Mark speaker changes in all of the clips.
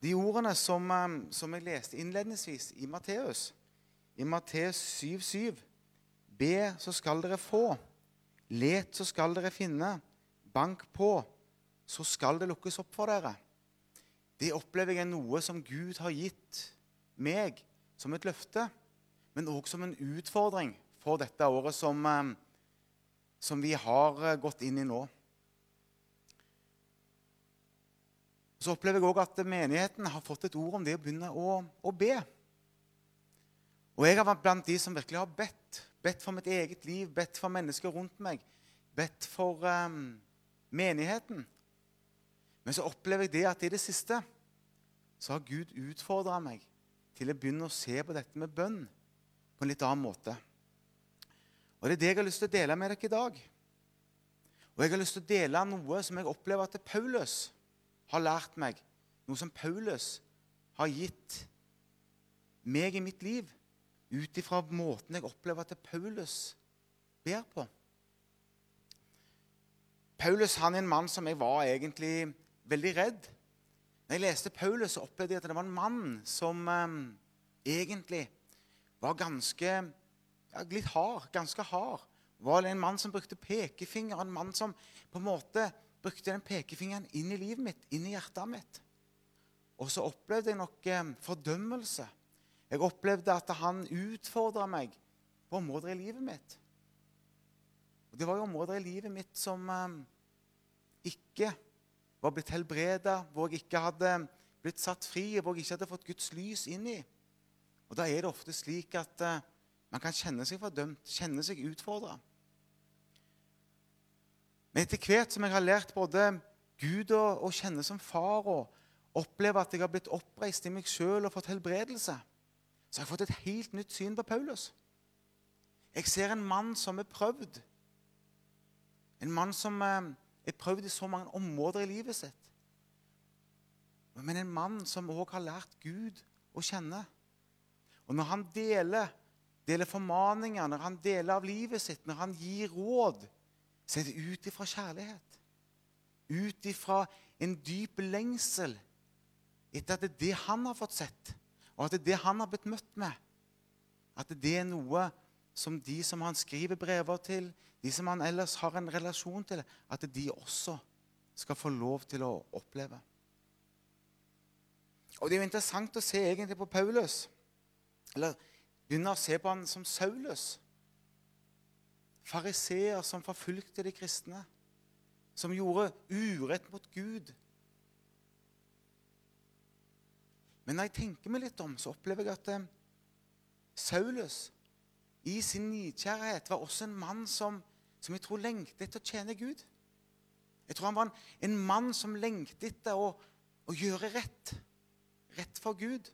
Speaker 1: De ordene som, eh, som jeg leste innledningsvis i Matteus, i Matteus 7,7 Be, så skal dere få. Let, så skal dere finne. Bank på, så skal det lukkes opp for dere. Det opplever jeg er noe som Gud har gitt meg som et løfte, men òg som en utfordring for dette året som, eh, som vi har eh, gått inn i nå. Så opplever jeg òg at menigheten har fått et ord om det å begynne å, å be. Og jeg har vært blant de som virkelig har bedt. Bedt for mitt eget liv, bedt for mennesker rundt meg, bedt for um, menigheten. Men så opplever jeg det at i det siste så har Gud utfordra meg til å begynne å se på dette med bønn på en litt annen måte. Og Det er det jeg har lyst til å dele med dere i dag. Og jeg har lyst til å dele noe som jeg opplever at det er Paulus har lært meg. Noe som Paulus har gitt meg i mitt liv ut ifra måten jeg opplever at Paulus ber på. Paulus han er en mann som jeg var egentlig veldig redd. Når jeg leste Paulus, så opplevde jeg at det var en mann som eh, egentlig var ganske ja, litt hard, ganske hard. Var en mann som brukte pekefinger, en mann som på en måte brukte den pekefingeren inn i livet mitt, inn i hjertet mitt. Og så opplevde jeg nok eh, fordømmelse. Jeg opplevde at han utfordra meg på områder i livet mitt. Og Det var jo områder i livet mitt som eh, ikke var blitt helbreda, hvor jeg ikke hadde blitt satt fri, hvor jeg ikke hadde fått Guds lys inn i. Og Da er det ofte slik at eh, man kan kjenne seg fordømt, kjenne seg utfordra. Men etter hvert som jeg har lært både Gud å, kjenne som far og oppleve at jeg har blitt oppreist i meg sjøl og fått helbredelse, så har jeg fått et helt nytt syn på Paulus. Jeg ser en mann som er prøvd. En mann som eh, er prøvd i så mange områder i livet sitt. Men en mann som òg har lært Gud å kjenne. Og når han deler deler formaninger, når han deler av livet sitt, når han gir råd, så er det ut ifra kjærlighet. Ut ifra en dyp lengsel etter at det er det han har fått sett, og at det er det han har blitt møtt med. At det er noe som de som han skriver brever til, de som han ellers har en relasjon til, at de også skal få lov til å oppleve. Og Det er jo interessant å se egentlig på Paulus. Eller begynne å se på han som Saulus. Fariseer som forfulgte de kristne, som gjorde urett mot Gud. Men når jeg tenker meg litt om, så opplever jeg at eh, Saulus i sin nidkjærhet var også en mann som, som jeg tror lengtet etter å tjene Gud. Jeg tror han var en, en mann som lengtet etter å, å gjøre rett. Rett for Gud.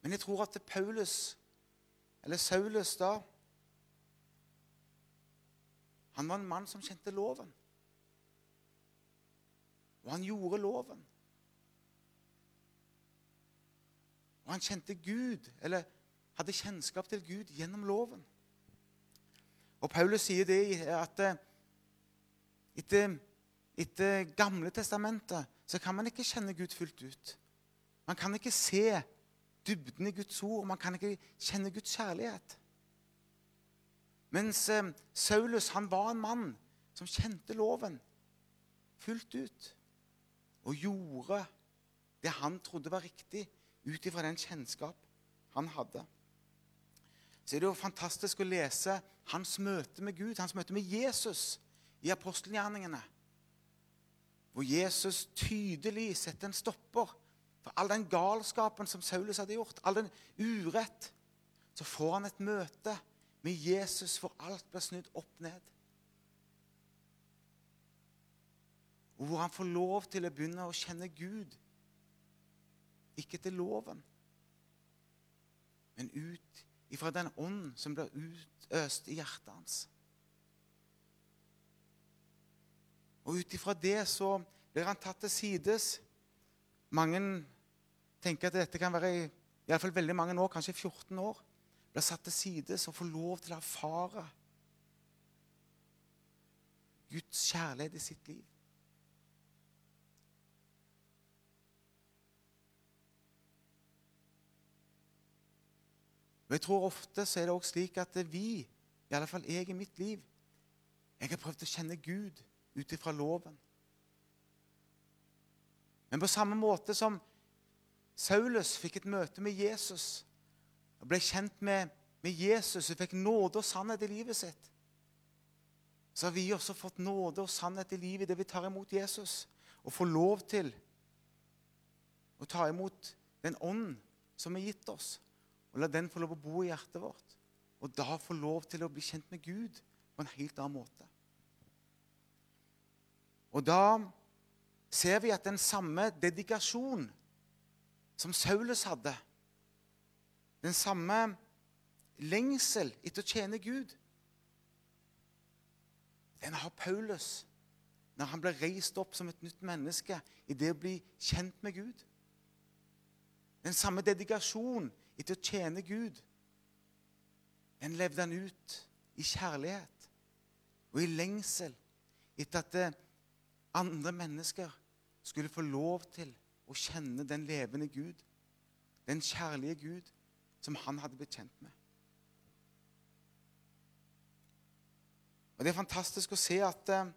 Speaker 1: Men jeg tror at Paulus, eller Saulus da Han var en mann som kjente loven. Og han gjorde loven. Og han kjente Gud, eller hadde kjennskap til Gud gjennom loven. Og Paulus sier det at eh, etter, etter Gamle testamentet så kan man ikke kjenne Gud fullt ut. Man kan ikke se dybden i Guds ord. Man kan ikke kjenne Guds kjærlighet. Mens eh, Saulus han var en mann som kjente loven fullt ut. Og gjorde det han trodde var riktig, ut ifra den kjennskap han hadde. Så er det jo fantastisk å lese hans møte med Gud, hans møte med Jesus i apostelgjerningene. Hvor Jesus tydelig setter en stopper for all den galskapen som Saulus hadde gjort, all den urett, så får han et møte med Jesus hvor alt blir snudd opp ned. Og hvor han får lov til å begynne å kjenne Gud. Ikke til loven, men ut ifra den ånd som blir utøst i hjertet hans. Og ut ifra det så blir han tatt til sides. Mange tenker at dette kan være i, i alle fall veldig mange år, kanskje 14 år, blir satt til side, som får lov til å erfare Guds kjærlighet i sitt liv. Men jeg tror ofte så er det også slik at vi, i alle fall jeg i mitt liv, jeg har prøvd å kjenne Gud ut ifra loven. Men på samme måte som Saulus fikk et møte med Jesus og ble kjent med, med Jesus og fikk nåde og sannhet i livet sitt, så har vi også fått nåde og sannhet i livet det vi tar imot Jesus, og får lov til å ta imot den ånd som er gitt oss, og la den få lov å bo i hjertet vårt. Og da få lov til å bli kjent med Gud på en helt annen måte. Og da ser vi at den samme dedikasjon som Saulus hadde, den samme lengsel etter å tjene Gud, den har Paulus når han ble reist opp som et nytt menneske i det å bli kjent med Gud. Den samme dedikasjon etter å tjene Gud, den levde han ut i kjærlighet og i lengsel etter at andre mennesker skulle få lov til å kjenne den levende Gud, den kjærlige Gud som han hadde blitt kjent med. Og Det er fantastisk å se at uh,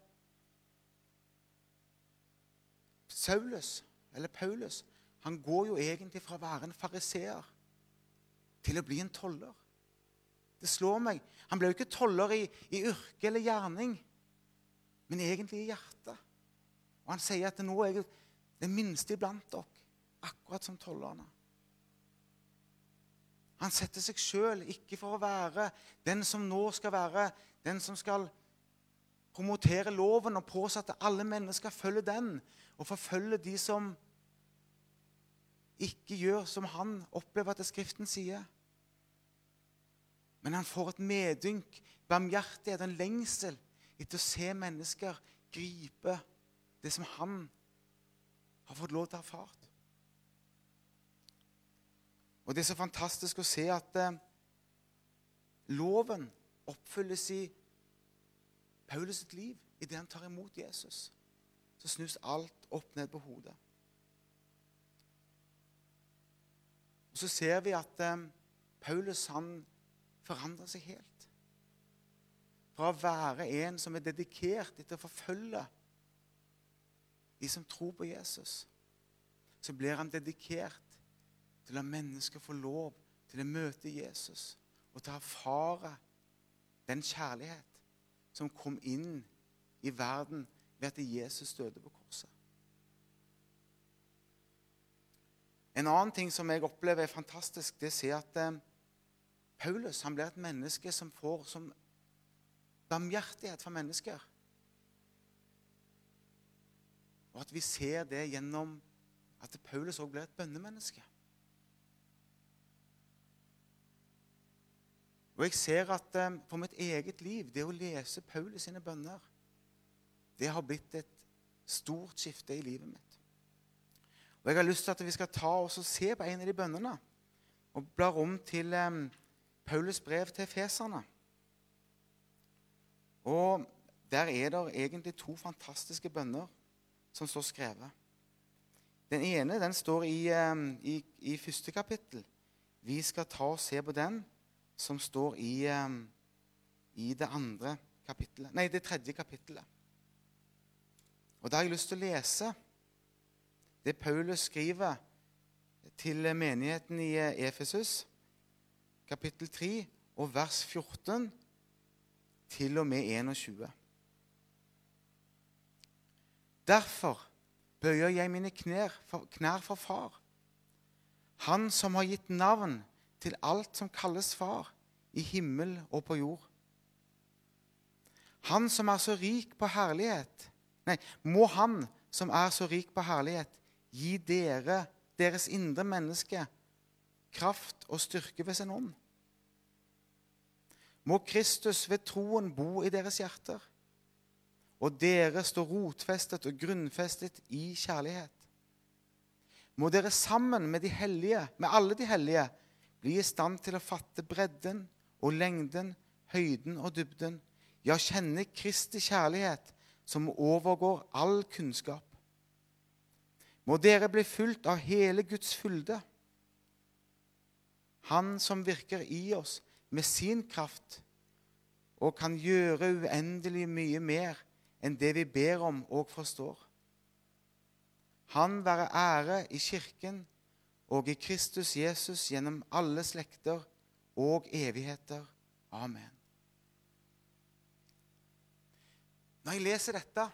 Speaker 1: Saulus, eller Paulus, han går jo egentlig fra å være en fariseer til å bli en toller. Det slår meg. Han ble jo ikke toller i, i yrke eller gjerning, men egentlig i hjertet. Og han sier at nå er jeg den minste iblant dere, akkurat som tollerne. Han setter seg sjøl ikke for å være den som nå skal være den som skal promotere loven og påse at alle mennesker følger den, og forfølge de som ikke gjør som han opplever at Skriften sier. Men han får et medynk, barmhjertighet, en lengsel etter å se mennesker gripe det som han har fått lov til å erfare. Og Det er så fantastisk å se at eh, loven oppfylles i Paulus sitt liv idet han tar imot Jesus. Så snus alt opp ned på hodet. Og Så ser vi at eh, Paulus han forandrer seg helt. Fra å være en som er dedikert etter å forfølge de som tror på Jesus, så blir han dedikert til å la mennesker få lov til å møte Jesus og til å erfare den kjærlighet som kom inn i verden ved at Jesus døde på korset. En annen ting som jeg opplever er fantastisk, det er at eh, Paulus han blir et menneske som får som barmhjertighet for mennesker. Og at vi ser det gjennom at Paulus òg blir et bønnemenneske. Og jeg ser at på for mitt eget liv, det å lese Paulus sine bønner, det har blitt et stort skifte i livet mitt. Og Jeg har lyst til at vi skal ta oss og se på en av de bønnene og blar om til um, Paulus brev til feserne. Og der er det egentlig to fantastiske bønner som står skrevet. Den ene den står i, ehm, i, i første kapittel. Vi skal ta og se på den som står i, i det andre kapittelet Nei, det tredje kapittelet. Og Da har jeg lyst til å lese det Paulus skriver til menigheten i eh, Efesus, kapittel 3, og vers 14 til og med 21. Derfor bøyer jeg mine knær for, knær for Far, Han som har gitt navn til alt som kalles far, i himmel og på jord. Han som er så rik på herlighet Nei, må Han som er så rik på herlighet, gi dere, deres indre menneske, kraft og styrke ved sin ånd. Må Kristus ved troen bo i deres hjerter og dere stå rotfestet og grunnfestet i kjærlighet. Må dere sammen med, de hellige, med alle de hellige bli i stand til å fatte bredden og lengden, høyden og dybden, ja, kjenne Kristi kjærlighet, som overgår all kunnskap. Må dere bli fulgt av hele Guds fylde. Han som virker i oss med sin kraft og kan gjøre uendelig mye mer enn det vi ber om og forstår. Han være ære i Kirken og i Kristus Jesus gjennom alle slekter og evigheter. Amen. Når jeg leser dette,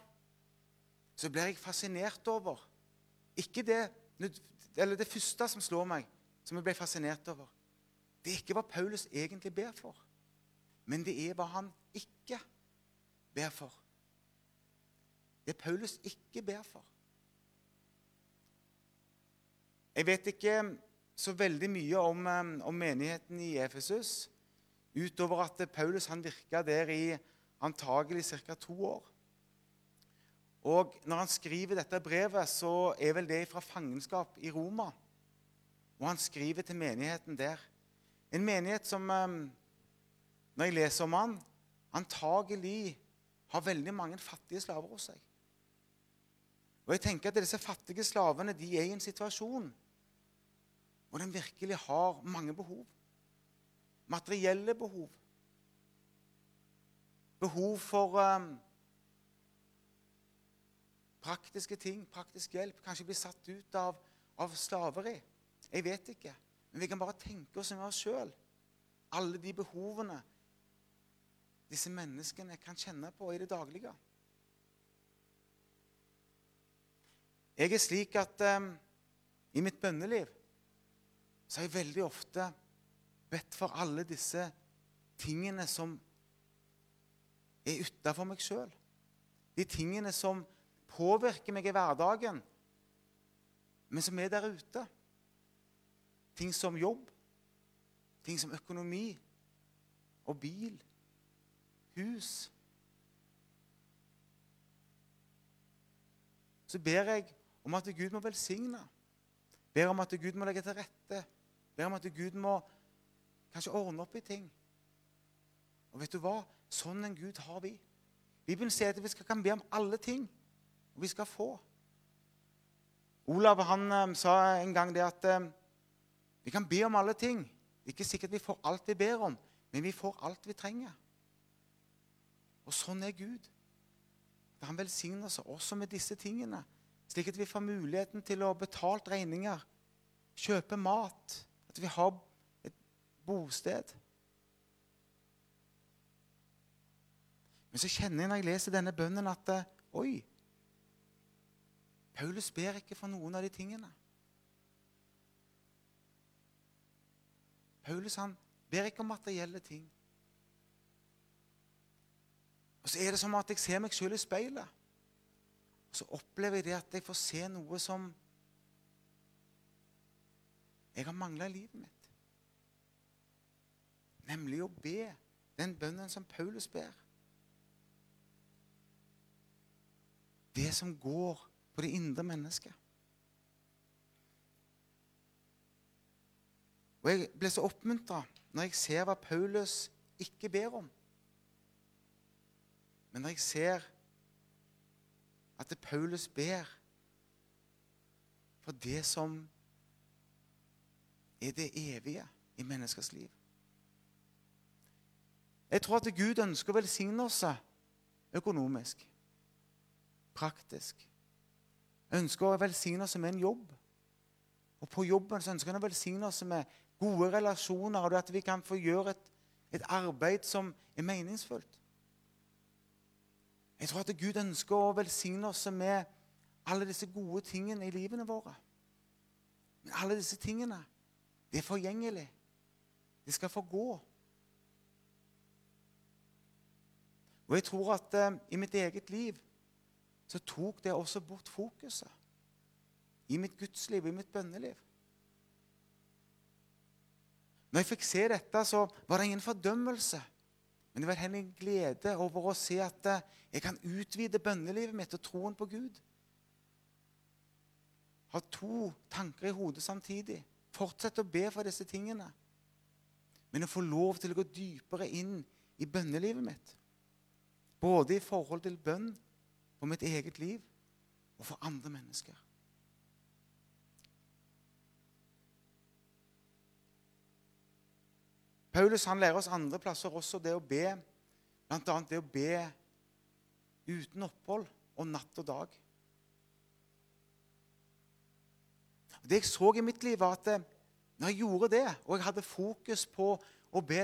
Speaker 1: så blir jeg fascinert over ikke det, eller det første som slår meg, som jeg ble fascinert over. Det er ikke hva Paulus egentlig ber for, men det er hva han ikke ber for. Det Paulus ikke ber for. Jeg vet ikke så veldig mye om, eh, om menigheten i Efesus, utover at Paulus han virka der i antagelig ca. to år. Og Når han skriver dette brevet, så er vel det fra fangenskap i Roma. Og han skriver til menigheten der. En menighet som, eh, når jeg leser om han, antagelig har veldig mange fattige slaver hos seg. Og jeg tenker at Disse fattige slavene de er i en situasjon hvor de virkelig har mange behov. Materielle behov. Behov for um, praktiske ting, praktisk hjelp. Kanskje bli satt ut av, av slaveri. Jeg vet ikke. Men vi kan bare tenke oss om oss sjøl. Alle de behovene disse menneskene kan kjenne på i det daglige. Jeg er slik at um, i mitt bønneliv så har jeg veldig ofte bedt for alle disse tingene som er utafor meg sjøl. De tingene som påvirker meg i hverdagen, men som er der ute. Ting som jobb, ting som økonomi og bil, hus. Så ber jeg om at Gud må velsigne. Ber om at Gud må legge til rette. Ber om at Gud må kanskje ordne opp i ting. Og vet du hva? Sånn en Gud har vi. Bibelen sier at vi skal, kan be om alle ting, og vi skal få. Olav han um, sa en gang det at um, vi kan be om alle ting. Det er ikke sikkert vi får alt vi ber om, men vi får alt vi trenger. Og sånn er Gud. Han velsigner oss også med disse tingene slik at vi får muligheten til å betale regninger, kjøpe mat, at vi har et bosted. Men så kjenner jeg når jeg leser denne bønnen, at oi Paulus ber ikke for noen av de tingene. Paulus han ber ikke om materielle ting. Og så er det som at jeg ser meg sjøl i speilet Og så opplever jeg det at jeg får se noe som jeg har mangla i livet mitt. Nemlig å be den bønnen som Paulus ber. Det som går på det indre mennesket. Og Jeg ble så oppmuntra når jeg ser hva Paulus ikke ber om. Men når jeg ser at det Paulus ber for det som er det evige i menneskers liv. Jeg tror at Gud ønsker å velsigne oss økonomisk, praktisk. Ønsker å velsigne oss med en jobb. Og på jobben så ønsker han å velsigne oss med gode relasjoner, og at vi kan få gjøre et, et arbeid som er meningsfullt. Jeg tror at Gud ønsker å velsigne oss med alle disse gode tingene i livene våre. Men alle disse tingene, det er forgjengelig. Det skal få gå. Og jeg tror at eh, i mitt eget liv så tok det også bort fokuset. I mitt gudsliv og i mitt bønneliv. Når jeg fikk se dette, så var det ingen fordømmelse. Men det var heller en glede over å se at eh, jeg kan utvide bønnelivet mitt og troen på Gud. Ha to tanker i hodet samtidig. Fortsette å be for disse tingene. Men å få lov til å gå dypere inn i bønnelivet mitt. Både i forhold til bønn for mitt eget liv og for andre mennesker. Paulus han lærer oss andre plasser også det å be, bl.a. det å be uten opphold og natt og dag. Det jeg så i mitt liv, var at eh, når jeg gjorde det, og jeg hadde fokus på å be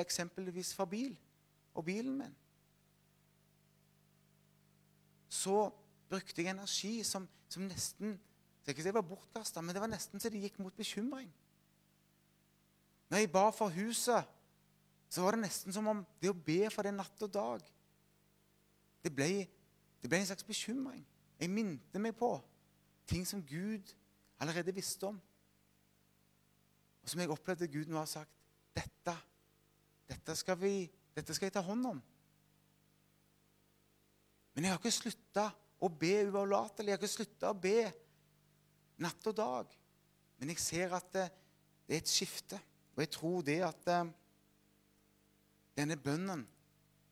Speaker 1: eksempelvis for bil og bilen min, så brukte jeg energi som, som nesten det ikke det var bortkasta, men det var nesten så det gikk mot bekymring. Når jeg ba for huset, så var det nesten som om det å be for det natt og dag det ble, det ble en slags bekymring. Jeg minte meg på ting som Gud allerede visste om. Og som jeg opplevde Gud nå har sagt dette, dette, skal vi, dette skal jeg ta hånd om. Men jeg har ikke slutta å be uavlatelig. Jeg har ikke slutta å be natt og dag. Men jeg ser at det, det, er et skifte. Og jeg tror det at eh, denne bønnen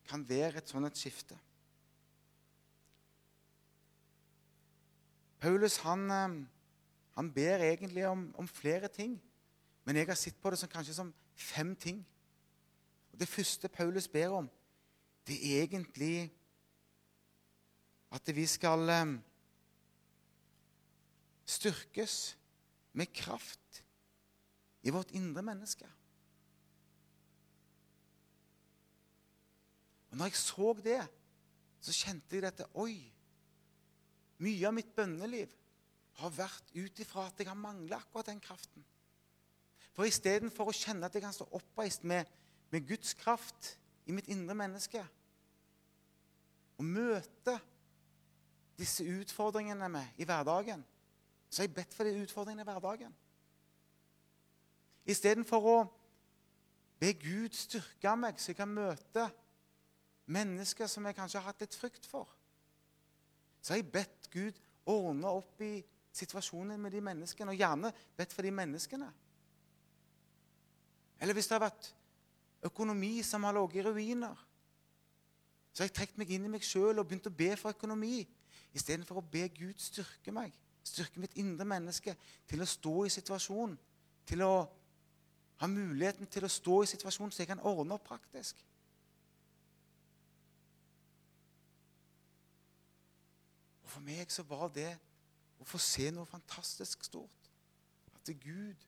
Speaker 1: kan være et sånt et skifte. Paulus han, eh, han ber egentlig om, om, flere ting, men jeg har sett på det som kanskje som fem ting. Og Det første Paulus ber om, det er egentlig at vi skal eh, styrkes med kraft i vårt indre menneske. Og når jeg så det, så kjente jeg dette Oi! Mye av mitt bønneliv har vært ut ifra at jeg har mangla akkurat den kraften. For istedenfor å kjenne at jeg kan stå oppreist med, med Guds kraft i mitt indre menneske, og møte disse utfordringene med i hverdagen, så har jeg bedt for de utfordringene i hverdagen. Istedenfor å be Gud styrke meg, så jeg kan møte mennesker som jeg kanskje har hatt litt frykt for, så har jeg bedt Gud ordne opp i situasjonen med de menneskene, og gjerne bedt for de menneskene. Eller hvis det har vært økonomi som har ligget i ruiner, så har jeg trukket meg inn i meg sjøl og begynt å be for økonomi istedenfor å be Gud styrke meg styrke mitt indre menneske til å stå i situasjonen, til å ha muligheten til å stå i situasjonen så jeg kan ordne opp praktisk. Og For meg så var det å få se noe fantastisk stort. At Gud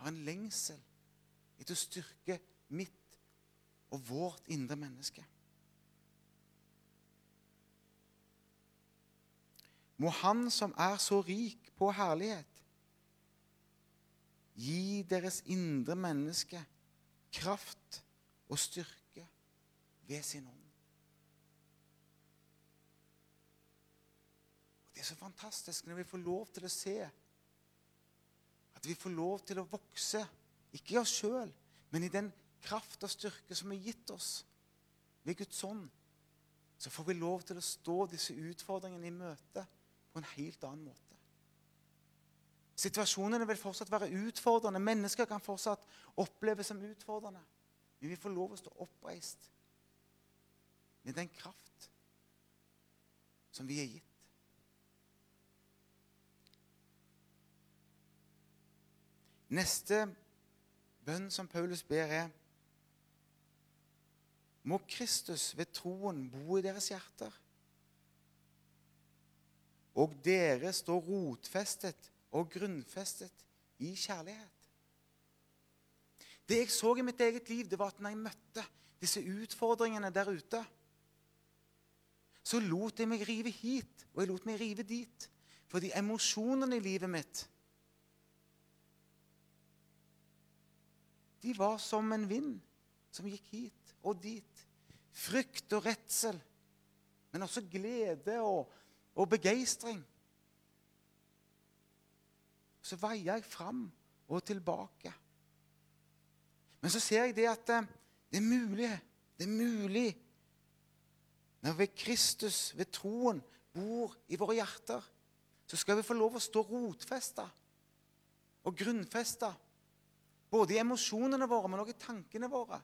Speaker 1: har en lengsel etter å styrke mitt og vårt indre menneske. må Han som er så rik på herlighet, gi deres indre menneske kraft og styrke ved sin ånd. Og Det er så fantastisk når vi får lov til å se at vi får lov til å vokse, ikke i oss sjøl, men i den kraft og styrke som er gitt oss ved Guds ånd. Så får vi lov til å stå disse utfordringene i møte på en helt annen måte. Situasjonene vil fortsatt være utfordrende. Mennesker kan fortsatt oppleves som utfordrende. Men vi får lov å stå oppreist med den kraft som vi er gitt. Neste bønn som Paulus ber, er Må Kristus ved troen bo i deres hjerter og dere står rotfestet og grunnfestet i kjærlighet. Det jeg så i mitt eget liv, det var at når jeg møtte disse utfordringene der ute, så lot jeg meg rive hit, og jeg lot meg rive dit. Fordi emosjonene i livet mitt De var som en vind som gikk hit og dit. Frykt og redsel, men også glede og og begeistring. Så veier jeg fram og tilbake. Men så ser jeg det at eh, det er mulig. Det er mulig når ved Kristus, ved troen, bor i våre hjerter, så skal vi få lov å stå rotfesta og grunnfesta. Både i emosjonene våre, men også i tankene våre.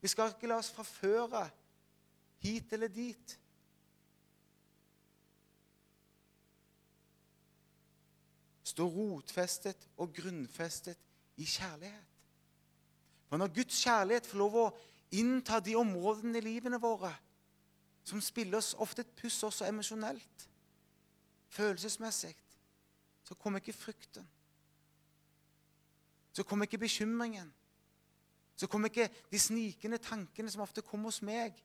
Speaker 1: Vi skal ikke la oss forføre hit eller dit. Stå rotfestet og grunnfestet i kjærlighet. For når Guds kjærlighet får lov å innta de områdene i livene våre som spiller oss ofte et puss også emosjonelt, følelsesmessig, så kommer ikke frykten. Så kommer ikke bekymringen. Så kommer ikke de snikende tankene som ofte kom hos meg,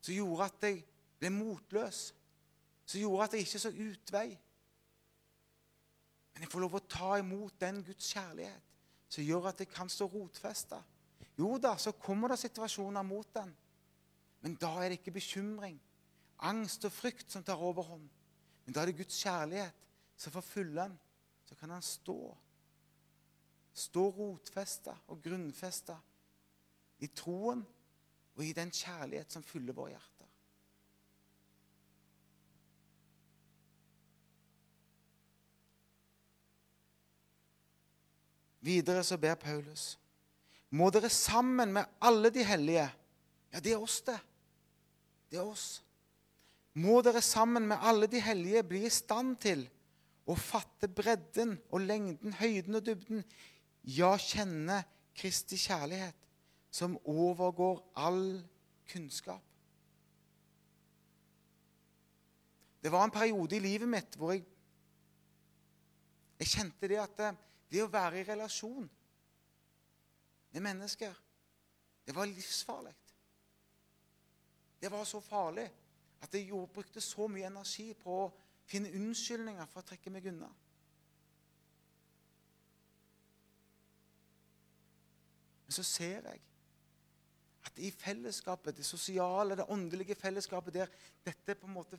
Speaker 1: som gjorde at jeg ble motløs, som gjorde at jeg ikke så utvei. Men jeg får lov å ta imot den Guds kjærlighet som gjør at jeg kan stå rotfesta. Jo da, så kommer det situasjoner mot den, men da er det ikke bekymring, angst og frykt som tar overhånd. Men da er det Guds kjærlighet som får fylle den. Så kan han stå. Stå rotfesta og grunnfesta i troen og i den kjærlighet som fyller våre hjerter. Videre så ber Paulus må dere sammen med alle de hellige Ja, det er oss, det. Det er oss. Må dere sammen med alle de hellige bli i stand til å fatte bredden og lengden, høyden og dybden. Ja, kjenne Kristi kjærlighet, som overgår all kunnskap. Det var en periode i livet mitt hvor jeg, jeg kjente det at det å være i relasjon med mennesker, det var livsfarlig. Det var så farlig at jeg brukte så mye energi på å finne unnskyldninger for å trekke meg unna. Så ser jeg at i fellesskapet, det sosiale, det åndelige fellesskapet der dette på en måte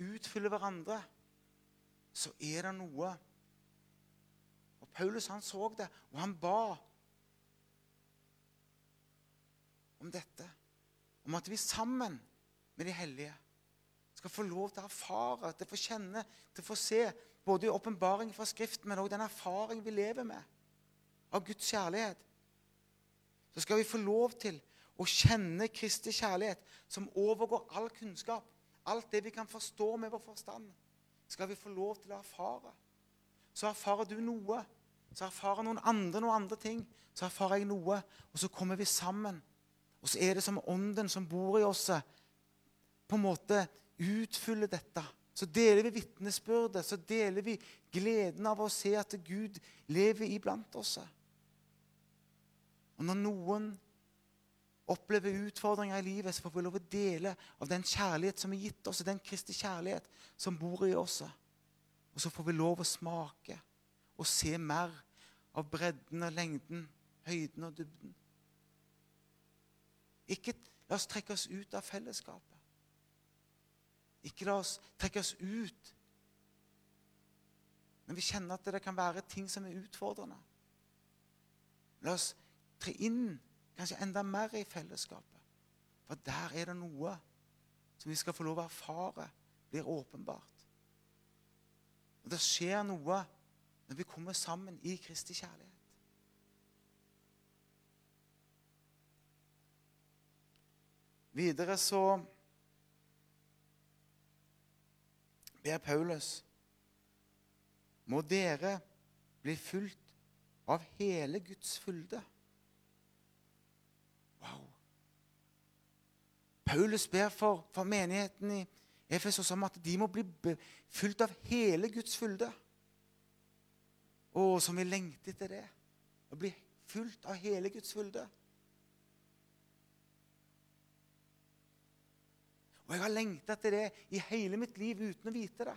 Speaker 1: utfyller hverandre, så er det noe Og Paulus han så det, og han ba om dette. Om at vi sammen med de hellige skal få lov til å erfare, til å få kjenne, til å få se både i åpenbaring fra Skriften, men også den erfaring vi lever med av Guds kjærlighet. Så skal vi få lov til å kjenne Kristi kjærlighet, som overgår all kunnskap. Alt det vi kan forstå med vår forstand, skal vi få lov til å erfare. Så erfarer du noe, så erfarer noen andre noen andre ting. Så erfarer jeg noe, og så kommer vi sammen og så er det som ånden som bor i oss, på en måte utfyller dette. Så deler vi vitnesbyrdet, så deler vi gleden av å se at Gud lever iblant oss. Og når noen opplever utfordringer i livet, så får vi lov å dele av den kjærlighet som er gitt oss, den Kristi kjærlighet som bor i oss. Og så får vi lov å smake og se mer av bredden og lengden, høyden og dybden. Ikke la oss trekke oss ut av fellesskapet. Ikke la oss trekke oss ut når vi kjenner at det kan være ting som er utfordrende. La oss tre inn kanskje enda mer i fellesskapet. For der er det noe som vi skal få lov å erfare blir åpenbart. Og Det skjer noe når vi kommer sammen i Kristi kjærlighet. Videre så ber Paulus må dere bli fulgt av hele Guds fylde. Paulus ber for, for menigheten i Efesos om at de må bli fylt av hele Guds fylde. Å, som vi lengter etter det. Å bli fylt av hele Guds fylde. Og jeg har lengta etter det i hele mitt liv uten å vite det.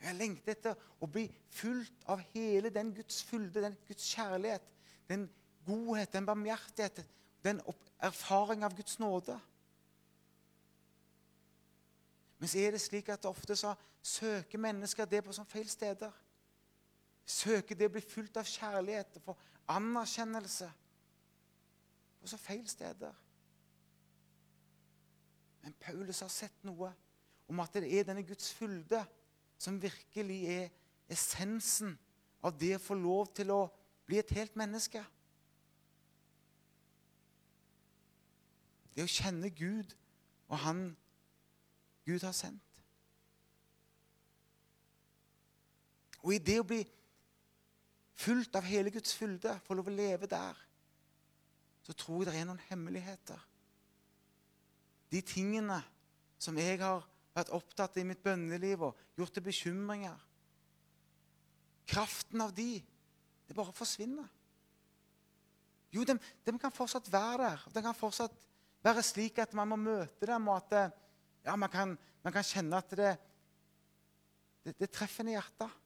Speaker 1: Jeg har lengta etter å bli fylt av hele den Guds fylde, den Guds kjærlighet, den godhet, den barmhjertighet, den erfaring av Guds nåde. Men så er det slik at ofte så søker mennesker det på sånn feil steder. Søker det å bli fulgt av kjærlighet og få anerkjennelse på så feil steder. Men Paulus har sett noe om at det er denne Guds fylde som virkelig er essensen av det å få lov til å bli et helt menneske. Det å kjenne Gud og Han Gud har sendt. Og i det å bli fulgt av hele Guds fylde, få lov å leve der, så tror jeg det er noen hemmeligheter. De tingene som jeg har vært opptatt av i mitt bønneliv og gjort til bekymringer Kraften av de, det bare forsvinner. Jo, de, de kan fortsatt være der. De kan fortsatt være slik at man må møte dem, og at ja, man, kan, man kan kjenne at det, det, det treffer en i hjertet.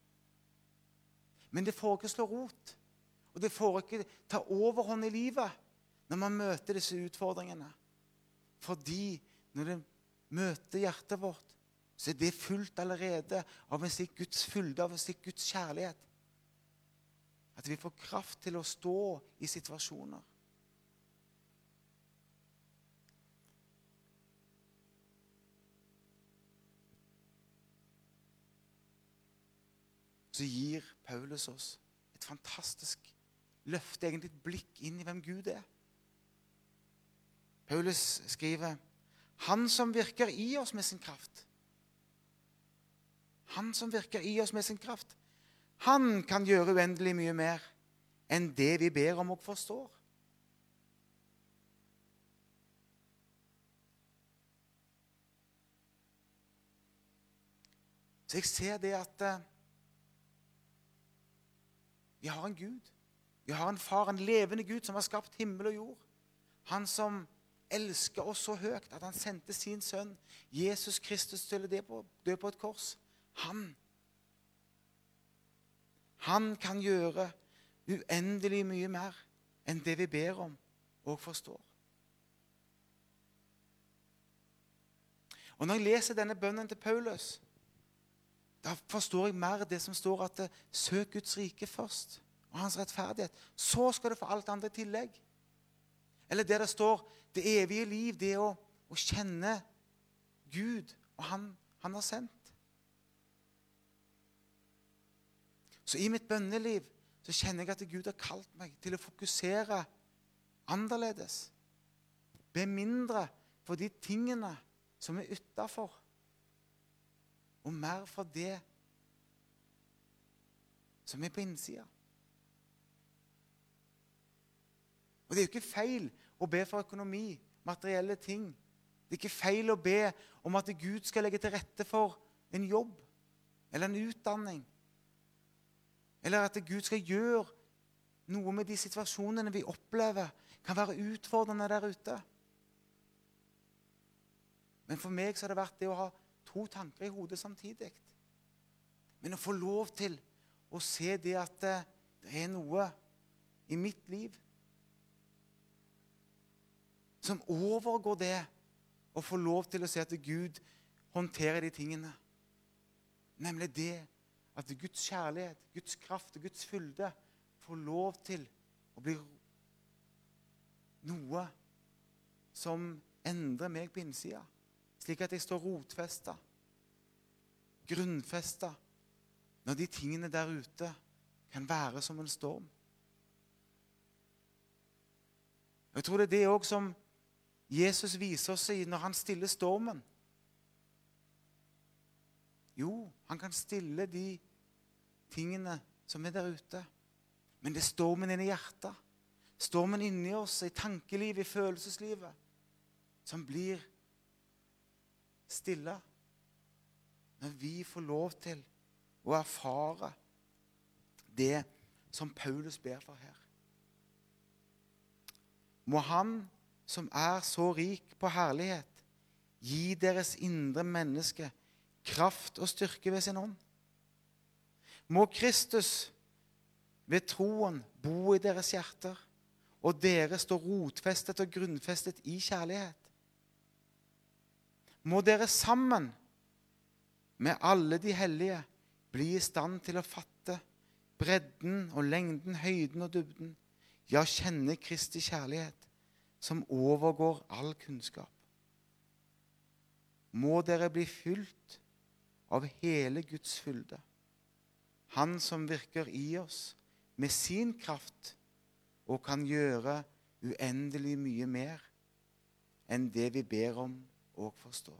Speaker 1: Men det får ikke slå rot. Og det får ikke ta overhånd i livet når man møter disse utfordringene. Fordi når det møter hjertet vårt, så er det fullt allerede av en slik Guds fylde, av en slik Guds kjærlighet. At vi får kraft til å stå i situasjoner. Så gir Paulus oss et fantastisk løfte, egentlig et blikk inn i hvem Gud er. Paulus skriver Han som virker i oss med sin kraft. Han som virker i oss med sin kraft. Han kan gjøre uendelig mye mer enn det vi ber om og forstår. Så jeg ser det at eh, vi har en Gud. Vi har en far, en levende Gud, som har skapt himmel og jord. Han som elsker oss så høyt at han sendte sin sønn Jesus Kristus til å dø på et kors. Han Han kan gjøre uendelig mye mer enn det vi ber om og forstår. Og Når jeg leser denne bønnen til Paulus, da forstår jeg mer det som står at eh, søk Guds rike først og hans rettferdighet. Så skal du få alt andre i tillegg. Eller det det står det evige liv, det å, å kjenne Gud og han, han har sendt. Så i mitt bønneliv så kjenner jeg at Gud har kalt meg til å fokusere annerledes. Be mindre for de tingene som er utafor og mer for det som er på innsida. Og det er jo ikke feil å be for økonomi, materielle ting. Det er ikke feil å be om at Gud skal legge til rette for en jobb eller en utdanning. Eller at Gud skal gjøre noe med de situasjonene vi opplever, kan være utfordrende der ute. Men for meg så har det vært det å ha to tanker i hodet samtidig. Men å få lov til å se det at det er noe i mitt liv som overgår det å få lov til å se at Gud håndterer de tingene. Nemlig det at Guds kjærlighet, Guds kraft og Guds fylde får lov til å bli noe som endrer meg på innsida slik at jeg står rotfesta, grunnfesta, når de tingene der ute kan være som en storm. Jeg tror det er det òg som Jesus viser oss i når han stiller stormen. Jo, han kan stille de tingene som er der ute. Men det er stormen inni hjertet, stormen inni oss, i tankelivet, i følelseslivet, som blir stille når vi får lov til å erfare det som Paulus ber for her. Må Han som er så rik på herlighet, gi deres indre menneske kraft og styrke ved sin ånd. Må Kristus ved troen bo i deres hjerter, og dere stå rotfestet og grunnfestet i kjærlighet må dere sammen med alle de hellige bli i stand til å fatte bredden og lengden, høyden og dybden, ja, kjenne Kristi kjærlighet, som overgår all kunnskap. Må dere bli fylt av hele Guds fylde, Han som virker i oss med sin kraft og kan gjøre uendelig mye mer enn det vi ber om og forstår.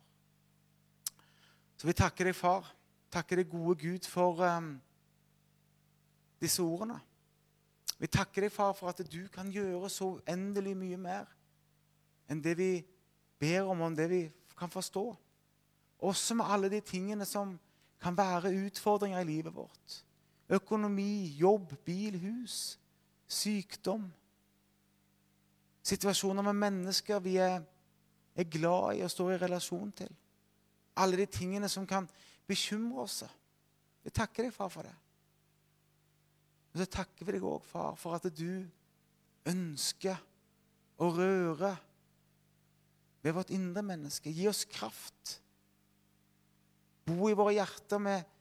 Speaker 1: Så vi takker deg, far. Takker deg, gode Gud, for um, disse ordene. Vi takker deg, far, for at du kan gjøre så uendelig mye mer enn det vi ber om, og det vi kan forstå. Også med alle de tingene som kan være utfordringer i livet vårt. Økonomi, jobb, bil, hus, sykdom. Situasjoner med mennesker vi er, er glad i og står i relasjon til. Alle de tingene som kan bekymre oss. Vi takker deg, far, for det. Og så takker vi deg òg, far, for at du ønsker å røre ved vårt indre menneske. Gi oss kraft. Bo i våre hjerter med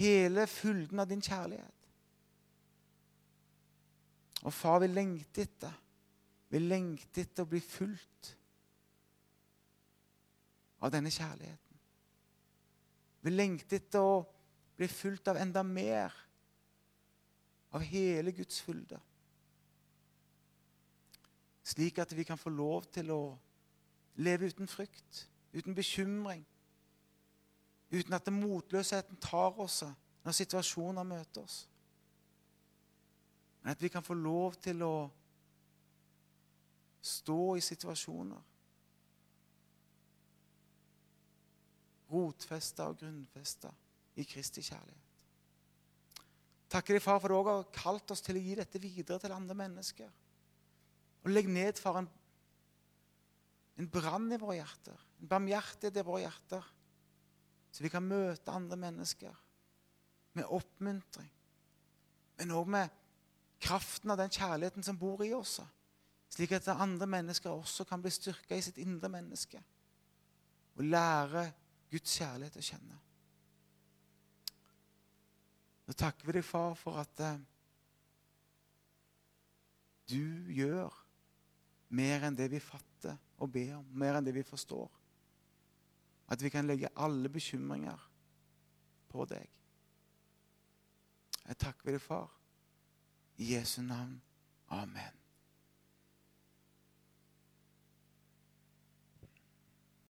Speaker 1: hele fylden av din kjærlighet. Og far, vi lengter etter Vi lengter etter å bli fulgt av denne kjærligheten. Vi lengter etter å bli fulgt av enda mer av hele Guds fylde. Slik at vi kan få lov til å leve uten frykt, uten bekymring, uten at motløsheten tar oss når situasjoner møter oss. Men at vi kan få lov til å stå i situasjoner rotfesta og grunnfesta i Kristi kjærlighet. Takker deg, far, for du òg har kalt oss til å gi dette videre til andre mennesker. Og legg ned, far, en, en brann i våre hjerter, en barmhjertighet i våre hjerter, så vi kan møte andre mennesker med oppmuntring, men òg med kraften av den kjærligheten som bor i oss, slik at andre mennesker også kan bli styrka i sitt indre menneske og lære Guds kjærlighet å kjenne. Nå takker vi deg, far, for at eh, du gjør mer enn det vi fatter og ber om, mer enn det vi forstår. At vi kan legge alle bekymringer på deg. Jeg takker deg, far. I Jesu navn. Amen.